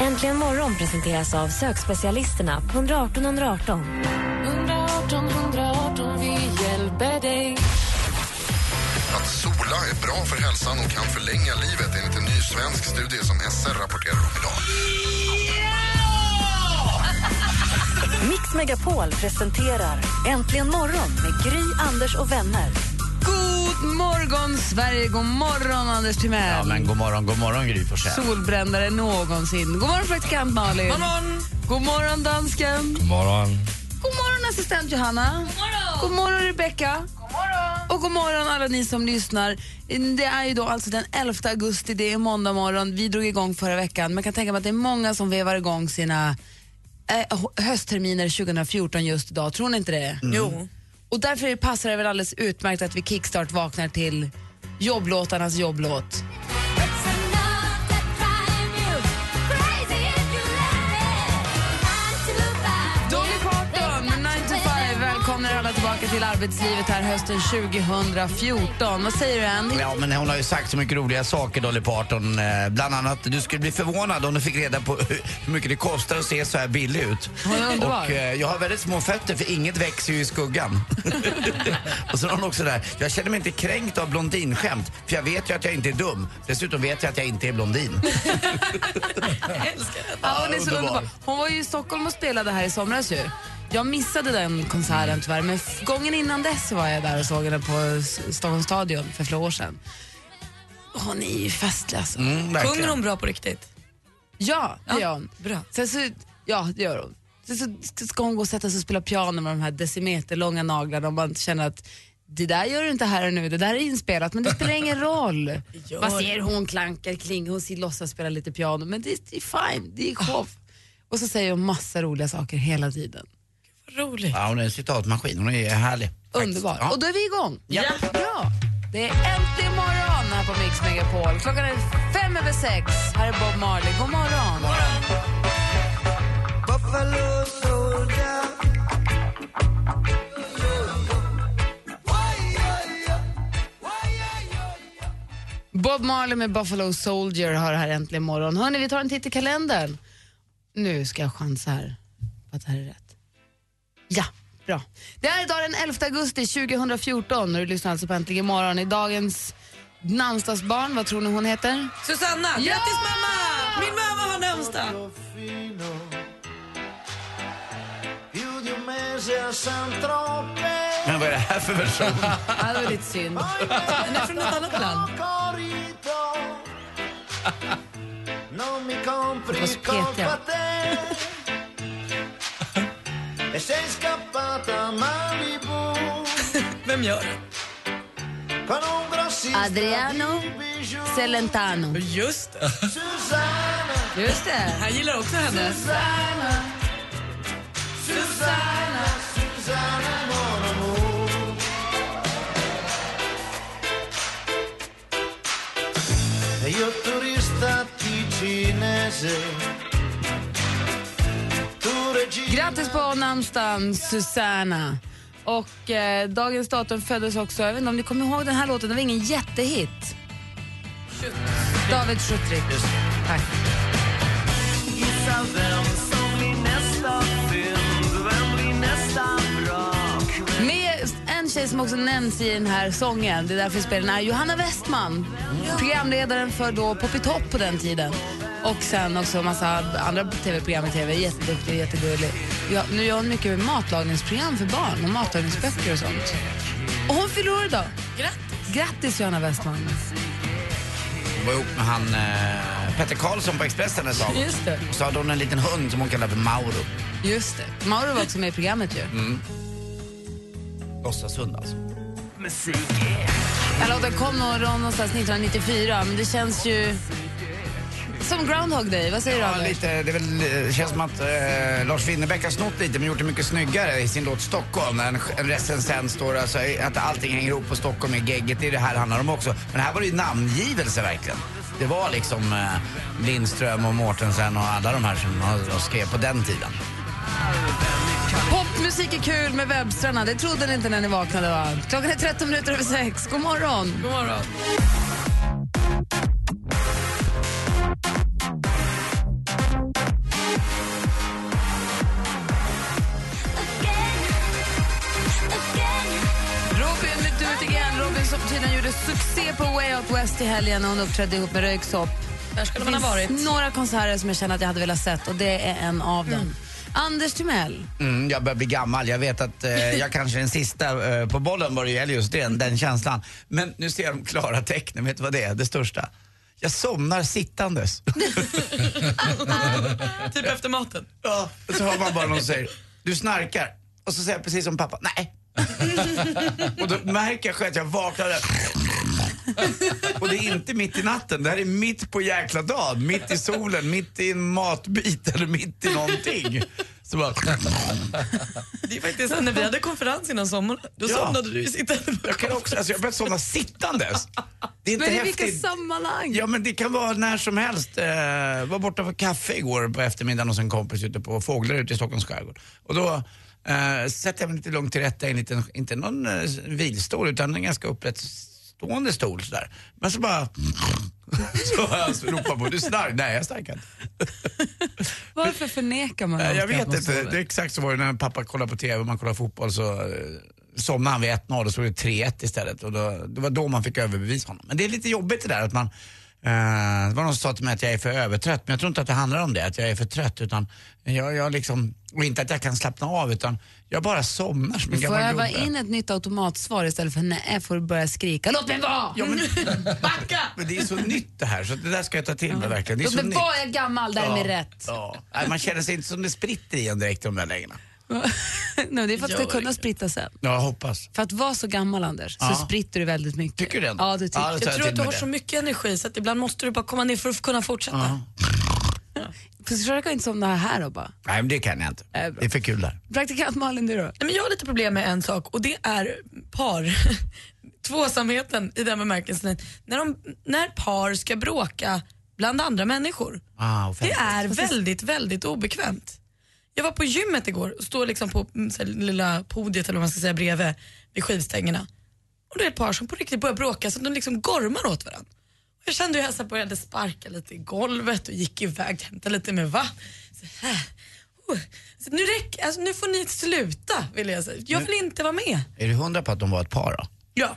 Äntligen morgon presenteras av sökspecialisterna på 118 118. 118 118, vi hjälper dig. Att sola är bra för hälsan och kan förlänga livet enligt en ny svensk studie som SR rapporterar om idag. Mix Megapol presenterar Äntligen morgon med Gry, Anders och vänner. Sverige! God morgon, Anders Timell. Ja, men god morgon, god morgon Gry Forssell. Solbrännare någonsin. God morgon, praktikant Malin. God morgon, god morgon dansken. God morgon. God morgon, assistent Johanna. God morgon, god morgon Rebecka. God morgon. Och god morgon alla ni som lyssnar. Det är ju då alltså den 11 augusti, det är måndag morgon. Vi drog igång förra veckan. Man kan tänka mig att det är många som vevar igång sina eh, höstterminer 2014 just idag. Tror ni inte det? Jo. Och därför passar det väl alldeles utmärkt att vi kickstart vaknar till jobblåtarnas jobblåt. Tillbaka till arbetslivet här hösten 2014. Vad säger du, Andy? Ja, men hon har ju sagt så mycket roliga saker, Dolly Parton. Eh, Bland annat, du skulle bli förvånad om du fick reda på hur mycket det kostar att se så här billig ut. Hon är underbar. Och eh, jag har väldigt små fötter för inget växer ju i skuggan. och så har hon också där, jag känner mig inte kränkt av blondinskämt för jag vet ju att jag inte är dum. Dessutom vet jag att jag inte är blondin. Ja, hon är så underbar. Hon var ju i Stockholm och spelade här i somras ju. Jag missade den konserten tyvärr, men gången innan dess var jag där och såg henne på Stockholms stadion för flera år sedan. Hon är ju festlig alltså. Mm. Sjunger hon bra på riktigt? Ja, det gör hon. Bra. Sen så, ja, det gör hon. Sen så ska hon gå och sätta sig och spela piano med de här decimeterlånga naglarna och man känner att det där gör du inte här och nu, det där är inspelat men det spelar ingen roll. det. ser hon klankar kling, hon ser- låtsas spela lite piano men det, det är fine, det är show. Och så säger hon massa roliga saker hela tiden. Roligt. Ja, hon är en citatmaskin, hon är härlig. Underbar. Ja. Och då är vi igång. Ja. Bra. Det är äntligen morgon här på Mix Megapol. Klockan är fem över sex. Här är Bob Marley. God morgon. Bob Marley med Buffalo Soldier har här äntligen morgon. Hörni, vi tar en titt i kalendern. Nu ska jag chansa här på att det här är rätt. Ja, bra. Det är idag den 11 augusti 2014 och du lyssnar alltså på Äntligen morgon. I dagens namnsdagsbarn, vad tror ni hon heter? Susanna, Ja! grattis mamma! Min mamma har namnsdag. Men vad är det här för version? Ja, det var lite synd. Den är från något annat land. Det var så petiga. Gör? Adriano Celentano. Just det. Just det. Han gillar också henne. Grattis på namnsdagen, Susanna. Och eh, dagens datum föddes också, jag vet inte om ni kommer ihåg den här låten, det var ingen jättehit. David Schutrik. Tack. Med en tjej som också nämns i den här sången, det är därför vi spelar den, är Johanna Westman. Programledaren för då Pop i topp på den tiden. Och sen också massa andra tv-program i tv. Jätteduktig och jättegullig. Ja, nu gör hon mycket matlagningsprogram för barn och matlagningsböcker och sånt. Och hon fyller år idag. Grattis. Grattis Johanna Westman. Hon var ihop med han eh, Petter Karlsson på Expressen ett tag. Just det. Och så hade hon en liten hund som hon kallade för Mauro. Just det. Mauro var också med i programmet ju. Låtsashund alltså. Den här låten kom nog någonstans 1994 men det känns ju Som Groundhog Day, vad säger du Ja, Anders? lite, det är väl, det känns som att eh, Lars Winnerbäck har snott lite men gjort det mycket snyggare i sin låt Stockholm. När en, en recensent står alltså, att allting hänger ihop på Stockholm i gegget. Det är det här handlar om också. Men här var det ju namngivelse verkligen. Det var liksom eh, Lindström och Mårtensen och alla de här som har- skrev på den tiden. Popmusik är kul med Webstrarna, det trodde ni inte när ni vaknade va? Klockan är 13 minuter över sex. God morgon! God morgon. I helgen och hon uppträdde ihop med Röyksopp. Där skulle man ha varit. några konserter som jag känner att jag hade velat sett och det är en av dem. Anders Timell. Mm, jag börjar bli gammal. Jag vet att eh, jag kanske är den sista eh, på bollen vad det gäller just det, den känslan. Men nu ser jag de klara tecknen. Vet du vad det är? Det största. Jag somnar sittandes. Typ efter maten. Ja, och så hör man bara någon som säger, du snarkar. Och så säger jag precis som pappa, nej. och då märker jag själv att jag vaknar där. Och det är inte mitt i natten, det här är mitt på jäkla dagen. Mitt i solen, mitt i en matbit eller mitt i någonting. Så bara... Det är faktiskt så när vi hade konferens innan sommaren, då Ja. somnade du sittande på Jag kan också, alltså jag börjar somna sittandes. Det är inte Men i vilka sammanhang? Ja men det kan vara när som helst. Eh, var borta för kaffe igår på eftermiddagen hos en kompis ute på Fåglar ute i Stockholms skärgård. Och då eh, sätter jag mig lite lugnt till rätta i en liten, inte någon eh, vilstol utan en ganska upprättstående stol sådär. Men så bara så har jag ropar på, du snark? Nej jag snarkar inte. Varför förnekar man jag vet inte, sover? det är exakt så var det när pappa kollade på TV och man kollade fotboll så eh, somnade han vid 1-0 och så var det 3-1 istället. Och då, det var då man fick överbevisa honom. Men det är lite jobbigt det där att man det var någon som sa till mig att jag är för övertrött, men jag tror inte att det handlar om det, att jag är för trött. Utan jag, jag liksom, och inte att jag kan slappna av, utan jag bara somnar som en Får gammal jag gubbe. in ett nytt automatsvar istället för nej, får du börja skrika. Låt mig vara! Ja, men, backa! Men det är så nytt det här, så det där ska jag ta till mig verkligen. Det är Låt så mig vara, jag är gammal, därmed rätt. Ja. Man känner sig inte som det spritter i en direkt i de där lägena. Nej, det är för att det ska kunna spritta sen. Jag hoppas. För att vara så gammal Anders, Ja. så spritter du väldigt mycket. Tycker du det? Ja, det tycker Ja, jag. Jag tror att du har det. så mycket energi så att ibland måste du bara komma ner för att kunna fortsätta. Försök inte somna här då bara. Nej, men det kan jag inte. Äh. Det är för kul där. Praktikant Malin, du då? Nej, men jag har lite problem med en sak och det är par. Tvåsamheten i den bemärkelsen. När, de, när par ska bråka bland andra människor. Ah, Det är väldigt, väldigt obekvämt. Jag var på gymmet igår och står liksom på mm, så här, lilla podiet eller vad man ska säga bredvid vid skivstängerna. Och det är ett par som på riktigt börjar bråka så att de liksom gormar åt varandra. Och jag kände hur jag så här började sparka lite i golvet och gick iväg och hämtade lite med vatten. Så här. Oh. Så nu, räcker, alltså, nu får ni sluta vill jag säga. Jag vill inte vara med. Är du hundra på att de var ett par då? Ja.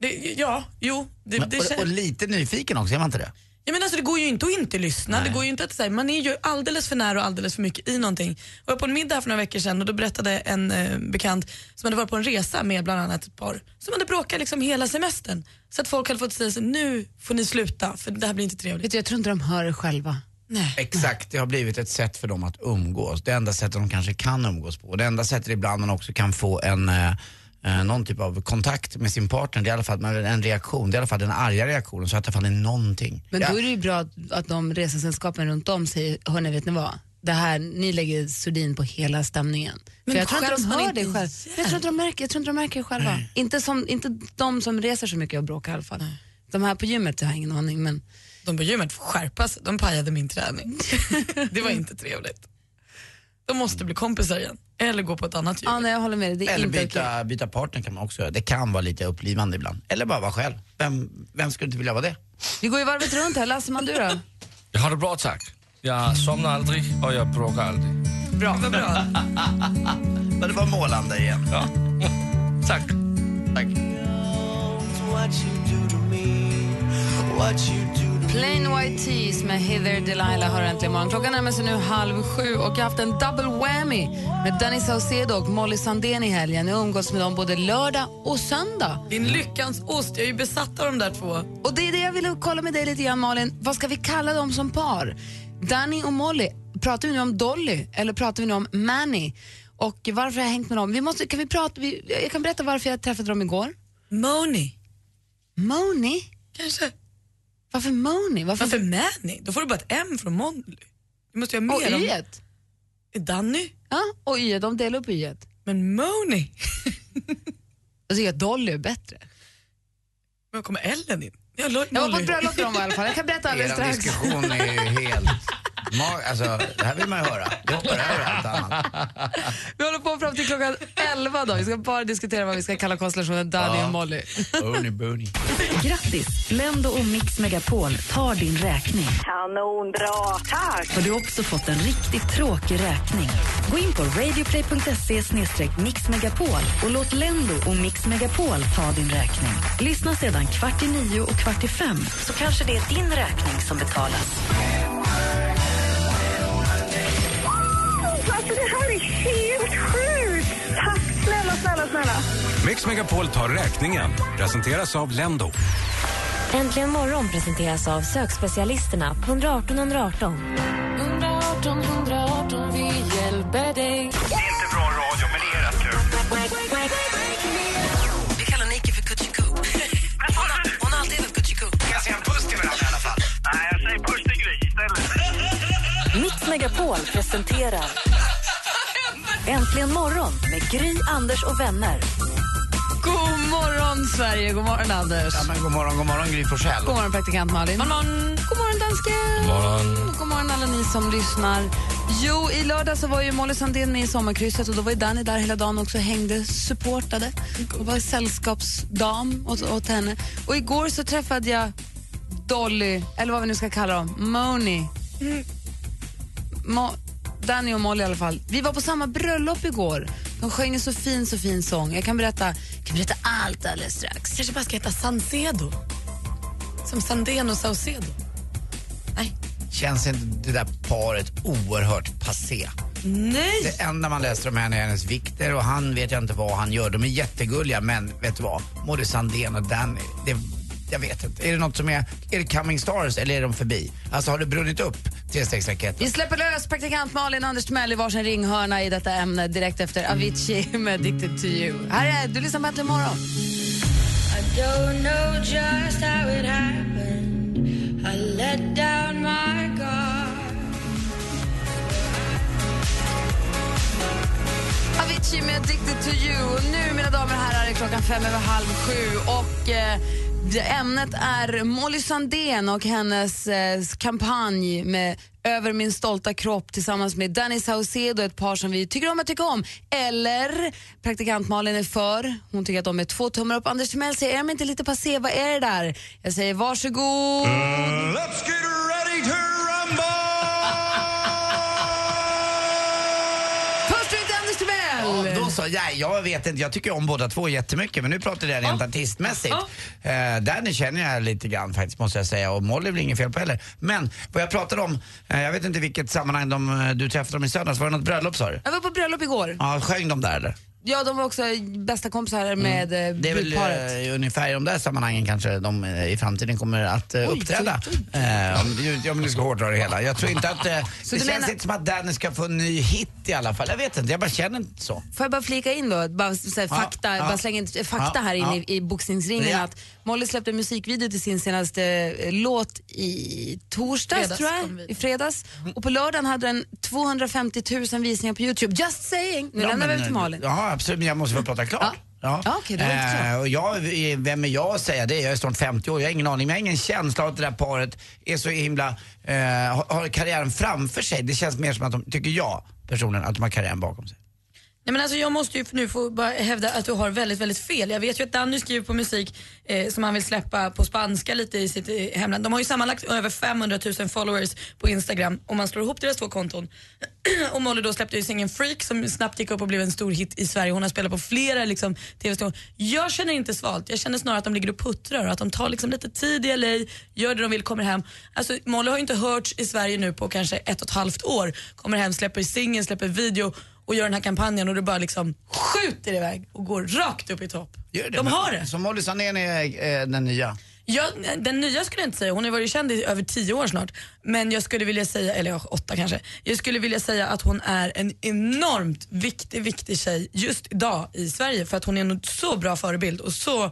Det, ja, jo. Det, Men, det och, och lite nyfiken också, är man inte det? Ja, men alltså, det går ju inte att inte lyssna. Det går ju inte att säga, man är ju alldeles för nära och alldeles för mycket i någonting. Jag var på en middag här för några veckor sedan och då berättade en eh, bekant som hade varit på en resa med bland annat ett par som hade bråkat liksom hela semestern. Så att folk hade fått säga så, nu får ni sluta för det här blir inte trevligt. Vet du, jag tror inte de hör det själva. Nej. Exakt, det har blivit ett sätt för dem att umgås. Det enda sättet de kanske kan umgås på. Det enda sättet ibland man också kan få en eh, eh, någon typ av kontakt med sin partner, det är i alla fall en reaktion. Det är i alla fall den arga reaktionen, så att det fall är någonting. Men då är det ju bra att, de resesällskapen runt om säger, hörni vet ni vad? Det här, ni lägger sordin på hela stämningen. Men För jag tror inte de hör inte det själv. Jag tror inte de märker, jag tror inte de märker det själva. Inte, som, inte de som reser så mycket och bråkar i alla fall. De här på gymmet jag har ingen aning men De på gymmet får skärpa sig, de pajade min träning. det var inte trevligt. De måste bli kompisar igen, eller gå på ett annat ja, nej, jag håller med dig. Det är Eller inte okej. byta, byta partner kan man också göra. Det kan vara lite upplivande ibland. Eller bara vara själv. Vem, vem skulle inte vilja vara det? Vi går ju varvet runt här. Lasseman du då? Jag har det bra tack. Jag somnar aldrig och jag bråkar aldrig. Bra. Vad bra. Men det var målande igen. Ja. Tack. Tack. Plain White Tees med Heather Delilah har äntligen morgon. Klockan närmar sig nu halv sju och jag har haft en double whammy med Danny Saucedo och Molly Sandén i helgen. Jag har umgåtts med dem både lördag och söndag. Din lyckans ost, jag är ju besatt av de där två. Och det är det jag ville kolla med dig lite grann Malin. Vad ska vi kalla dem som par? Danny och Molly, pratar vi nu om Dolly eller pratar vi nu om Manny? Och varför har jag hängt med dem? Vi måste, kan vi prata, vi, jag kan berätta varför jag träffade dem igår. Moni, Moni? kanske? Varför Moni? Varför, Varför Mani? Då får du bara ett M från Molly. Du måste ju ha och mer om... y Danny? Ja, och y de delar upp y Men Moni? Jag tycker att Dolly är bättre. Var kommer Ellen in? Jag, Jag var på ett bröllop med dem i alla fall. Jag kan berätta alldeles Er strax. diskussion är ju helt... Ma- alltså, det här vill man ju höra. Det hoppar över allt annat. Vi håller på fram till klockan 11 då. Vi ska bara diskutera vad vi ska kalla konstellationen Danny och Molly. Bernie, Bernie. Grattis! Lendo och Mix Megapol tar din räkning. Kanonbra, tack! Har du också fått en riktigt tråkig räkning? Gå in på radioplay.se mixmegapol och låt Lendo och Mix Megapol ta din räkning. Lyssna sedan kvart i nio och kvart i fem så kanske det är din räkning som betalas. Snälla. Mix Megapol tar räkningen. Presenteras av Lendo. Äntligen morgon presenteras av sökspecialisterna på 118 118. 118 118, vi hjälper dig. Det är inte bra radio, men det är rätt kul. Vi kallar Nike för Kutjiku. Hon, har- hon har alltid hetat Kutjiku. Vi kan säga en puss till varandra i alla fall. Nej, jag säger puss till Gry istället. Mix Megapol presenterar Äntligen morgon med Gry, Anders och vänner. God morgon, Sverige. God morgon, Anders. Ja, men god morgon, god morgon Gry Forssell. God morgon, praktikant Malin. God morgon, god morgon dansken. God morgon. God morgon, alla ni som lyssnar. Jo, i lördag så var ju Molly Sandén med i sommarkrysset och då var ju Danny där hela dagen också hängde, supportade och var sällskapsdam åt, åt henne. Och igår så träffade jag Dolly, eller vad vi nu ska kalla dem, Moni. Mo Danny och Molly i alla fall. Vi var på samma bröllop igår. De sjöng en så fin, så fin sång. Jag kan berätta, jag kan berätta allt alldeles strax. kanske bara ska heta Sansedo. Som Sandén och Saucedo. Känns inte det där paret oerhört passé? Nej! Det enda man läser om henne är hennes vikter och han vet jag inte vad han gör. De är jättegulliga men vet du vad? Molly Sandén och Danny, det, jag vet inte. Är det något som är, är det coming stars eller är de förbi? Alltså har det brunnit upp trestegsraketen? Vi släpper lös praktikant Malin Anders Timell i varsin ringhörna i detta ämne direkt efter Avicii med Addicted to you. Här är du lyssnar på Äntligen morgon. I don't know just how it happened. I let down my guard. Avicii med Addicted to you. Och nu, mina damer och herrar, är klockan fem över halv sju. Och eh, ämnet är Molly Sandén och hennes eh, kampanj med Över min stolta kropp tillsammans med Danny Saucedo, ett par som vi tycker om att tycka om. Eller praktikant Malin är för. Hon tycker att de är två tummar upp. Anders Timell säger, är de inte lite passé? Vad är det där? Jag säger varsågod. Let's get ready to rumble! Först ut Anders Ja. Ja, jag vet inte, jag tycker om båda två jättemycket men nu pratar jag rent artistmässigt. Eh, Danny känner jag lite grann faktiskt måste jag säga och Molly är väl inget fel på heller. Men vad jag pratar om, eh, jag vet inte vilket sammanhang de, eh, du träffade dem i söndags, var det något bröllop sa du? Jag var på bröllop igår. Ja, sjöng de där eller? Ja, de var också bästa kompisar med mm. Det är väl eh, ungefär i de där sammanhangen kanske de eh, i framtiden kommer att eh, Oj, uppträda. Eh, om, ja, men du ska hårdra det hela. Jag tror inte att, det känns menar- inte som att Danny ska få en ny hit i alla fall. Jag vet inte, jag bara känner inte så. Får jag bara flika in då, bara, så här, Ja, fakta, ja. bara slänga in fakta Ja, här inne ja. i, i boxningsringen. Att Molly släppte en musikvideo till sin senaste eh, låt i torsdags, Fredags tror jag. I fredags. Och på lördagen hade den 250 000 visningar på Youtube. Just saying! Nu Ja, lämnar vi över till Malin. Ja, absolut, men jag måste få prata klart. Ja. Ja, inte klart. Eh, och jag, vem är jag att säga det? Jag är snart 50 år, jag har ingen aning. Men jag har ingen känsla av att det där paret är så himla, eh, har, har karriären framför sig. Det känns mer som att de, tycker jag personligen, att de har karriären bakom sig. Nej, men alltså jag måste ju nu få bara hävda att du har väldigt, väldigt fel. Jag vet ju att Danny skriver på musik eh, som han vill släppa på spanska lite i sitt eh, hemland. De har ju sammanlagt över 500 000 followers på Instagram om man slår ihop deras två konton. och Molly då släppte ju singeln Freak som snabbt gick upp och blev en stor hit i Sverige. Hon har spelat på flera liksom, tv-stationer. Jag känner inte svalt. Jag känner snarare att de ligger och puttrar och att de tar liksom lite tid i LA, gör det de vill, kommer hem. Alltså Molly har ju inte hörts i Sverige nu på kanske ett och ett halvt år. Kommer hem, släpper singel, släpper video och gör den här kampanjen och det bara liksom skjuter iväg och går rakt upp i topp. Gör De men- har det. Så Molly Sandén är eh, den nya? Ja, den nya skulle jag inte säga, hon har varit känd i över tio år snart. Men jag skulle vilja säga, eller åtta kanske. Jag skulle vilja säga att hon är en enormt viktig, viktig tjej just idag i Sverige för att hon är en så bra förebild och så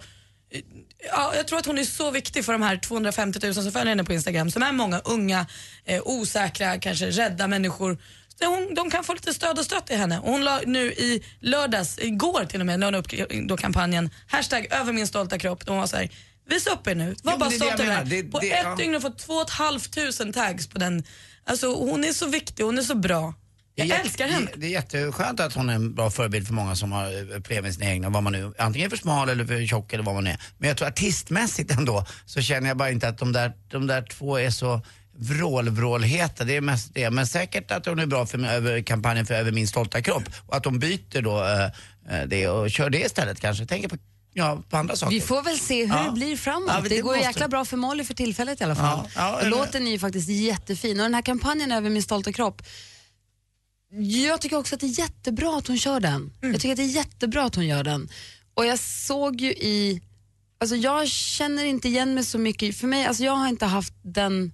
Ja, jag tror att hon är så viktig för de här 250 000 som följer henne på Instagram som är många unga, eh, osäkra, kanske rädda människor. Hon, de kan få lite stöd och stöd i henne. Och hon la nu i lördags, igår till och med, la hon upp då kampanjen hashtag över min stolta kropp. De var så här, visa upp er nu, var Jo, bara stolt över det här. Det- På det- ett ja. dygn har hon fått 2 500 tags på den. Alltså hon är så viktig, hon är så bra. Jag är älskar jätte- henne. Det, det är jätteskönt att hon är en bra förebild för många som har eh, problem med sina egna, vad man nu, antingen för smal eller för tjock eller vad man är. Men jag tror artistmässigt ändå så känner jag bara inte att de där, de där två är så vrålvrålheta, det är mest det. Men säkert att hon är bra för över kampanjen för Över min stolta kropp och att de byter då eh, eh, det och kör det istället kanske. Tänker på, ja, på andra saker. Vi får väl se hur Ja. det blir framåt. Ja, det det går måste- jäkla bra för Molly för tillfället i alla fall. Ja, ja, Låten är ju faktiskt jättefin och den här kampanjen över min stolta kropp jag tycker också att det är jättebra att hon kör den. Jag tycker att det är jättebra att hon gör den. Och jag såg ju i, alltså jag känner inte igen mig så mycket, för mig, alltså jag har inte haft den,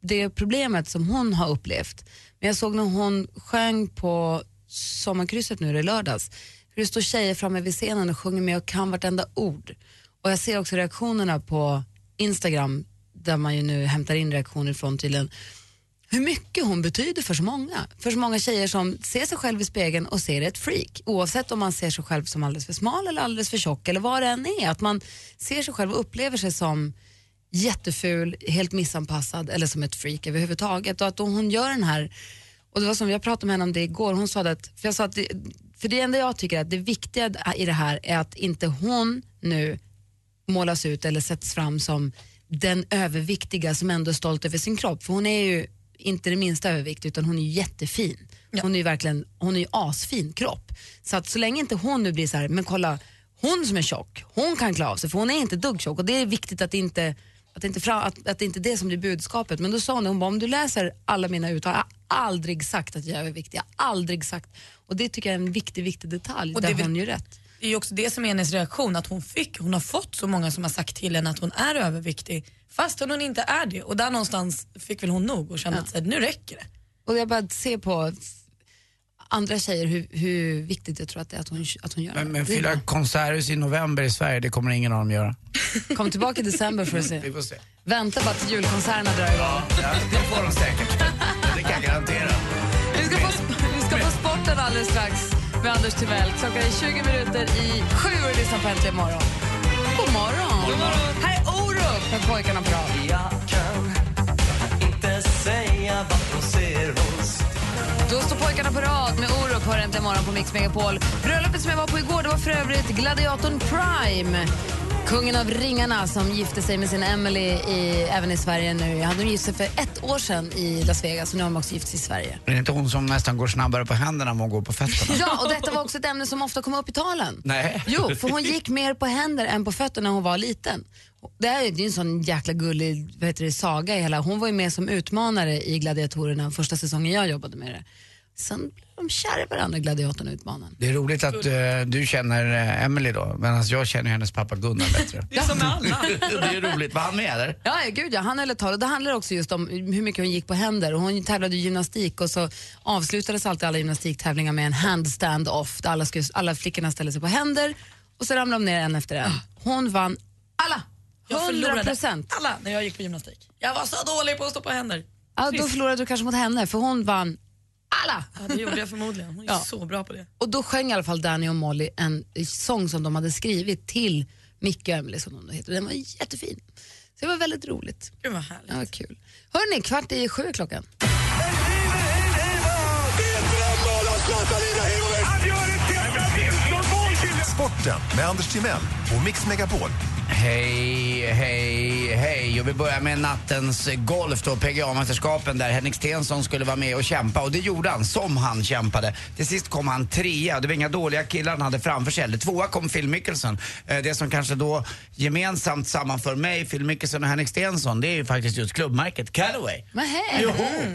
det problemet som hon har upplevt. Men jag såg när hon sjöng på sommarkrysset nu i lördags, hur det står tjejer framme vid scenen och sjunger med och kan vartenda ord. Och jag ser också reaktionerna på Instagram, där man ju nu hämtar in reaktioner från tydligen, hur mycket hon betyder för så många. För så många tjejer som ser sig själv i spegeln och ser ett freak. Oavsett om man ser sig själv som alldeles för smal eller alldeles för tjock eller vad det än är. Att man ser sig själv och upplever sig som jätteful, helt missanpassad eller som ett freak överhuvudtaget. Och att hon gör den här, och det var som jag pratade med henne om det igår, hon sa att, för jag sa att det, för det enda jag tycker att det viktiga i det här är att inte hon nu målas ut eller sätts fram som den överviktiga som ändå är stolt över sin kropp. För hon är ju inte det minsta överviktig utan hon är jättefin. Hon är ju verkligen, hon är ju asfin kropp. Så att så länge inte hon nu blir så här, men kolla, hon som är tjock, hon kan klara av sig för hon är inte dugg tjock och det är viktigt att inte att det inte, fra, att, att det inte är det som blir budskapet. Men då sa hon, hon bara, om du läser alla mina uttalanden, jag har aldrig sagt att jag är överviktig, jag har aldrig sagt. Och det tycker jag är en viktig, viktig detalj, Och där det hon gör rätt. Det är ju också det som är hennes reaktion, att hon fick, hon har fått så många som har sagt till henne att hon är överviktig fast hon inte är det. Och där någonstans fick väl hon nog och kände att så här, nu räcker det. Och jag bara ser på andra tjejer hur, hur viktigt jag tror att det är att hon, att hon gör Men, det. men fylla konserthus i november i Sverige, det kommer ingen av dem göra. Kom tillbaka i december för att se. Vi får se. Vänta bara tills julkonserterna drar igång. Ja, det får de säkert. Det kan jag garantera. Vi ska, få, vi ska få sporten alldeles strax med Anders Timell. Klockan är 20 minuter i sju och lyssnar på Äntligen morgon. God morgon. God morgon. Här är Orup med pojkarna på rad. Jag kan inte säga vad hon ser hos då står pojkarna på rad med Orup hör inte imorgon på Mix Megapol. Bröllopet som jag var på igår det var för övrigt gladiatorn Prime. Kungen av ringarna som gifte sig med sin Emily i, även i Sverige nu. Han gift sig för ett år sedan i Las Vegas och nu har de också gift sig i Sverige. Är det inte hon som nästan går snabbare på händerna än hon går på fötterna? Ja, och detta var också ett ämne som ofta kom upp i talen. Nej. Jo, för hon gick mer på händer än på fötter när hon var liten. Det här är ju en sån jäkla gullig vad heter det, saga i hela. Hon var ju med som utmanare i Gladiatorerna första säsongen jag jobbade med det. Sen de kära i varandra, gladiatorn och utmanaren. Det är roligt att eh, du känner uh, Emily då, medan jag känner hennes pappa Gunnar bättre. Det är som med alla. det är roligt. Var han med eller? Ja, ja, gud ja. Han höll ett tal och det handlar också just om hur mycket hon gick på händer. Och hon tävlade i gymnastik och så avslutades alltid alla gymnastiktävlingar med en handstand off där alla, skulle, alla flickorna ställde sig på händer och så ramlade de ner en efter en. Hon vann alla! Jag 100 förlorade procent. alla när jag gick på gymnastik. Jag var så dålig på att stå på händer. Ja, då förlorade du kanske mot henne för hon vann alla. Ja, det gjorde jag förmodligen. Hon är Ja. så bra på det. Och då sjöng i alla fall Danny och Molly en sång som de hade skrivit till Micke och Emily som de heter. Den var jättefin. Så det var väldigt roligt. Gud vad härligt. Ja, kul. Hörni, kvart i sju klockan. Sporten med Anders Timell och Mix Megapol. Hej, hej, hej. Och vi börjar med nattens golf då, PGA-mästerskapen där Henrik Stenson skulle vara med och kämpa och det gjorde han, som han kämpade. Till sist kom han trea, det var inga dåliga killar han hade framför sig heller. Tvåa kom Phil Mickelson. Eh, Det som kanske då gemensamt sammanför mig, Phil Mickelson och Henrik Stensson, det är ju faktiskt just klubbmärket Callaway. Nähä. Jo,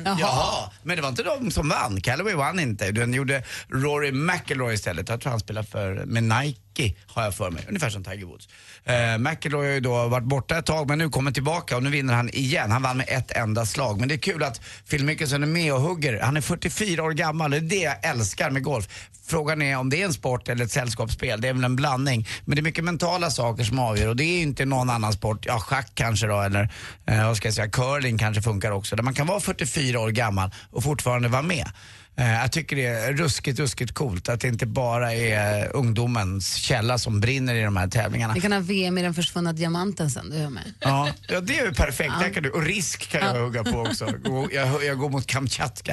Jaha. jaha. Men det var inte de som vann. Callaway vann inte. Den gjorde Rory McIlroy istället. Jag tror han spelar för, med Nike Mackie har jag för mig, ungefär som Tiger Woods. Eh, McIlroy har ju då varit borta ett tag men nu kommer tillbaka och nu vinner han igen. Han vann med ett enda slag. Men det är kul att Phil Mickelson är med och hugger. Han är 44 år gammal det är det jag älskar med golf. Frågan är om det är en sport eller ett sällskapsspel. Det är väl en blandning. Men det är mycket mentala saker som avgör och det är ju inte någon annan sport. Ja, schack kanske då eller eh, vad ska jag säga, curling kanske funkar också. Där man kan vara 44 år gammal och fortfarande vara med. Eh, Jag tycker det är ruskigt, ruskigt coolt att det inte bara är ungdomens källa som brinner i de här tävlingarna. Vi kan ha VM i den försvunna diamanten sen, du är med. Ja, ja det är ju perfekt. Ja. Där kan du, och risk kan jag Ja. hugga på också. Jag, jag går mot Kamchatka.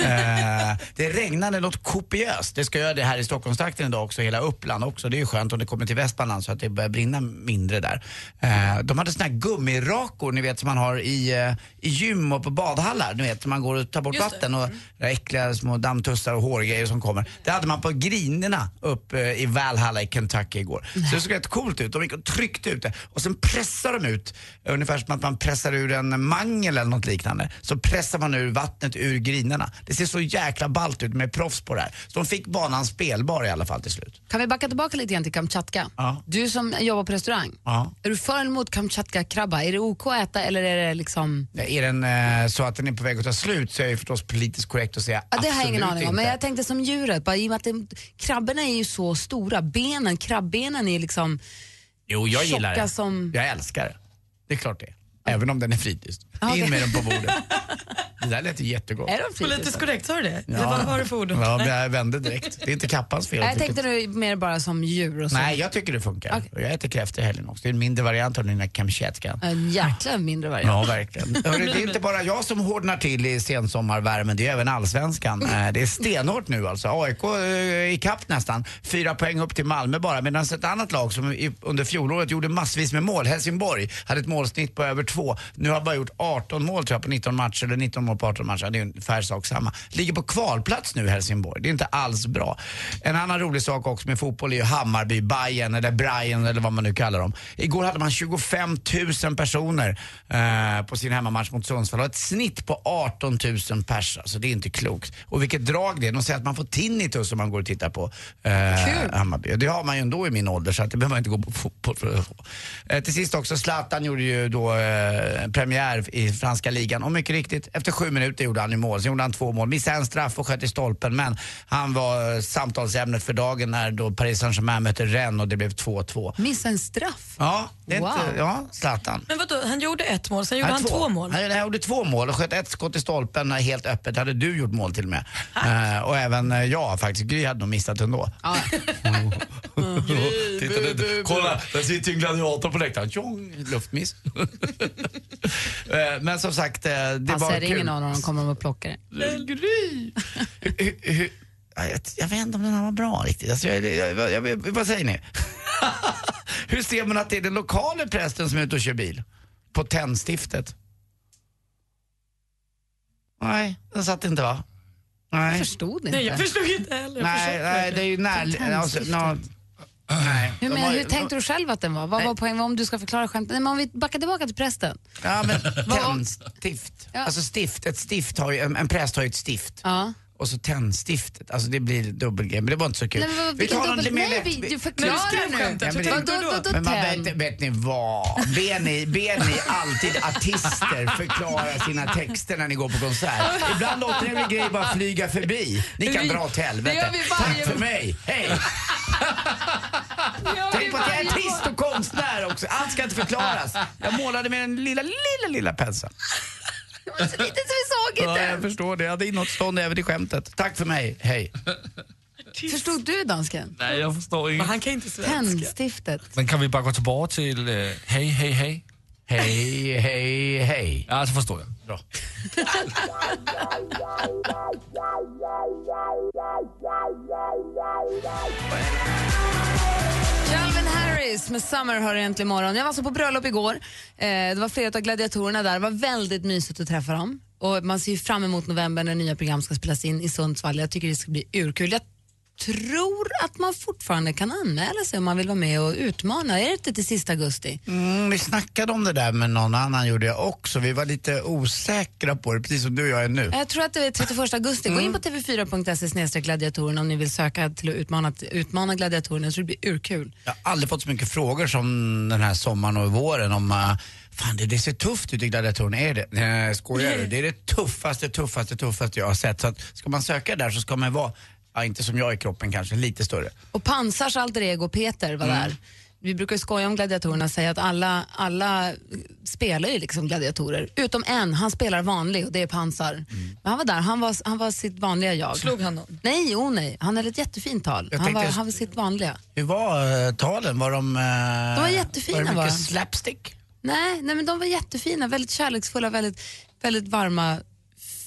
Eh, det regnade något kopiöst. Det ska göra det här i Stockholmstrakten idag också, hela Uppland också. Det är ju skönt om det kommer till Västmanland så att det börjar brinna mindre där. Eh, de hade såna här gummirakor, ni vet som man har i, eh, i gym och på badhallar. Ni vet, man går och tar bort Just vatten och där äckliga små dammtussar och hårgrejer som kommer. Det hade man på grinerna upp eh, i Valhalla i Kentucky igår. Så det såg rätt coolt ut. De gick och tryckte ut det och sen pressade de ut, ungefär som att man pressar ur en mangel eller något liknande. Så pressar man ur vattnet ur grinerna. Det ser så jäkla ballt ut med proffs på det här. Så de fick banan spelbar i alla fall till slut. Kan vi backa tillbaka lite grann till Kamchatka? Ja. Du som jobbar på restaurang, Ja. är du för eller emot Kamchatka-krabba? Är det OK att äta eller är det liksom... Är den eh, så att den är på väg att ta slut så är det förstås politiskt korrekt att säga Ja, har jag ingen aning om, men jag tänkte som djuret, bara, i och med att det, krabborna är ju så stora, benen, krabbenen är liksom Jo, jag gillar tjocka det. som... Jag älskar det. Det är klart det. Även om den är fritids. Ja, In med den på bordet. Det där lät ju jättegott. Är de fritids? Politiskt korrekt, sa du det? Eller vad var det för ord? Ja, men jag vände direkt. Det är inte Kappans fel. Jag tänkte nu mer bara som djur och så. Nej, jag tycker det funkar. Och Jag äter kräftor i helgen också. Det är en mindre variant av den där kamchatkan. En jäkla mindre variant. Ja, verkligen. Hörru, det är inte bara jag som hårdnar till i sensommarvärmen, det är även allsvenskan. Eh, Det är stenhårt nu alltså. AIK eh, i kapp nästan. Fyra poäng upp till Malmö bara. Medan ett annat lag som under fjolåret gjorde massvis med mål, Helsingborg, hade ett målsnitt på över två. Nu har bara gjort 18 mål tror jag på 19 matcher, eller 19 mål på 18 matcher. Det är ungefär sak samma. Ligger på kvalplats nu Helsingborg. Det är inte alls bra. En annan rolig sak också med fotboll är ju Hammarby, Bayern eller Brian eller vad man nu kallar dem. Igår hade man 25 000 personer eh, på sin hemmamatch mot Sundsvall och ett snitt på 18 000 pers. Alltså det är inte klokt. Och vilket drag det är. De säger att man får tinnitus om man går och tittar på eh, Hammarby. Det har man ju ändå i min ålder så att det behöver man inte gå på fotboll för att få. Eh, till sist också, Zlatan gjorde ju då eh, premiär i franska ligan och mycket riktigt, efter sju minuter gjorde han ju mål. Sen gjorde han två mål, missade en straff och sköt i stolpen men han var eh, samtalsämnet för dagen när då Paris Saint-Germain mötte Rennes och det blev 2-2. Missa en straff? Ja, det är Wow. inte, ja, Zlatan. Men vadå, han gjorde ett mål, sen gjorde han, två mål. Han, han gjorde två mål och sköt ett skott i stolpen helt öppet. hade du gjort mål till och med. Eh, och även eh, jag faktiskt. Gry hade nog missat ändå. Titta, det, kolla, där sitter ju en gladiator på läktaren. Tjong, luftmiss. Eh, Men som sagt, eh, det Passar var kul. någon och de kommer och plockar det. Gry! Jag, jag vet inte om den här var bra riktigt. Alltså, jag, jag, jag, jag, vad säger ni? Hur ser man att det är den lokala prästen som är ute och kör bil? På tändstiftet? Nej, den satt inte va? Nej. Jag förstod inte. Nej, jag förstod inte heller. Nej, nej, det är ju när... Alltså. Nej. Hur, men, hur tänkte du själv att den var? Vad var poängen? Om du ska förklara skämtet. Nej, men om vi backar tillbaka till prästen. Ja, men tändstift. Alltså stift, ett stift har ju, en, en präst har ju ett stift. Ja. Och så tändstiftet, alltså det blir dubbelgrej, men det var inte så kul. Nej, men Vi tar dubbel- lite mer nej, lätt. vi- du förklarar nu. skämtet, Ja, men Vadå, vadå Men man vet, vet ni vad? Ber ni, ber ni alltid artister förklara sina texter när ni går på konsert? Ibland låter en grej bara flyga förbi. Ni kan Vi- dra åt det helvete. Tack för mig, hej! Tänk på att jag är artist och konstnär också. Allt ska inte förklaras. Jag målade med den lilla, lilla, lilla penseln. Det var så lite så vi såg Ja, inte. jag förstår det. Jag hade inåtstånd även i skämtet. Tack för mig, hej. Förstod du dansken? Nej, jag förstår Men inte. han kan inte svenska. Tändstiftet. Men kan vi bara gå tillbaka till uh, hej, hej, hej? Hej, hej, hej. Ja, så förstår jag. Bra. Calvin Harris med Summer hör egentligen imorgon. Jag var alltså på bröllop igår. Eh, det var flera av gladiatorerna där. Det var väldigt mysigt att träffa dem. Och man ser ju fram emot november när nya program ska spelas in i Sundsvall. Jag tycker det ska bli urkul. Jag tror att man fortfarande kan anmäla sig om man vill vara med och utmana. Är det inte till sista augusti? Mm, vi snackade om det där med någon annan gjorde jag också. Vi var lite osäkra på det, precis som du och jag är nu. Jag tror att det är 31 augusti. Gå in på tv4.se gladiatorerna om ni vill söka till att utmana, utmana gladiatorerna. Jag tror det blir urkul. Jag har aldrig fått så mycket frågor som den här sommaren och våren om uh, Fan det, det ser tufft ut i gladiatorerna, är det? Nej, skojar du? Det är det tuffaste, tuffaste, tuffaste jag har sett. Så att ska man söka där så ska man vara, ja, inte som jag i kroppen kanske, lite större. Och Pansars alter ego Peter var Mm. där. Vi brukar skoja om gladiatorerna och säga att alla, alla spelar ju liksom gladiatorer. Utom en, han spelar vanlig och det är Pansar. Mm. Men han var där, han var, han var sitt vanliga jag. Slog han någon? Nej, oh nej. Han hade ett jättefint tal. Jag Han var, han var sitt vanliga. Hur var uh, talen? Var de... Uh, De var jättefina, Var det mycket va? slapstick? Nej, nej, men de var jättefina, väldigt kärleksfulla, väldigt, väldigt varma,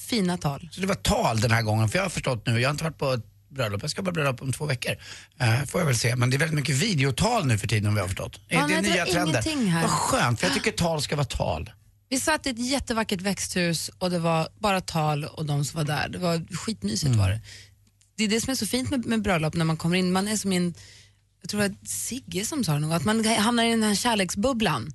fina tal. Så det var tal den här gången, för jag har förstått nu, jag har inte varit på bröllop, jag ska på bröllop om två veckor. Uh, får jag väl se, men det är väldigt mycket videotal nu för tiden om vi har förstått. Ja, är det det nya trender? här. Vad skönt, för jag tycker tal ska vara tal. Vi satt i ett jättevackert växthus och det var bara tal och de som var där. Det var skitmysigt var det. Det är det som är så fint med, med bröllop när man kommer in. Man är som i en, jag tror det var Sigge som sa det nog, att man hamnar i den här kärleksbubblan.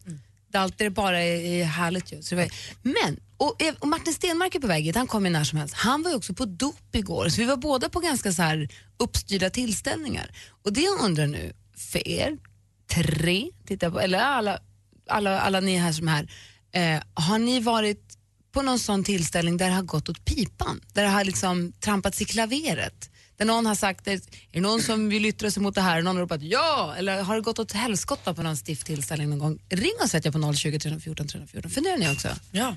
Där allt det bara är, är härligt ju. Men, och, eh, och Martin Stenmark är på väg hit, han kommer när som helst. Han var ju också på dop igår, så vi var båda på ganska så här uppstyrda tillställningar. Och det jag undrar nu, för er tre, titta på, eller alla, alla, alla ni här som är här, eh, har ni varit på någon sån tillställning där det har gått åt pipan? Där det har liksom trampats i klaveret? Där någon har sagt, är det någon som vill yttra sig mot det här? Någon har ropat ja, eller har det gått åt helskotta på någon stift tillställning någon gång? Ring och sätt jag på 020 314 314. Funderar ni också? Ja.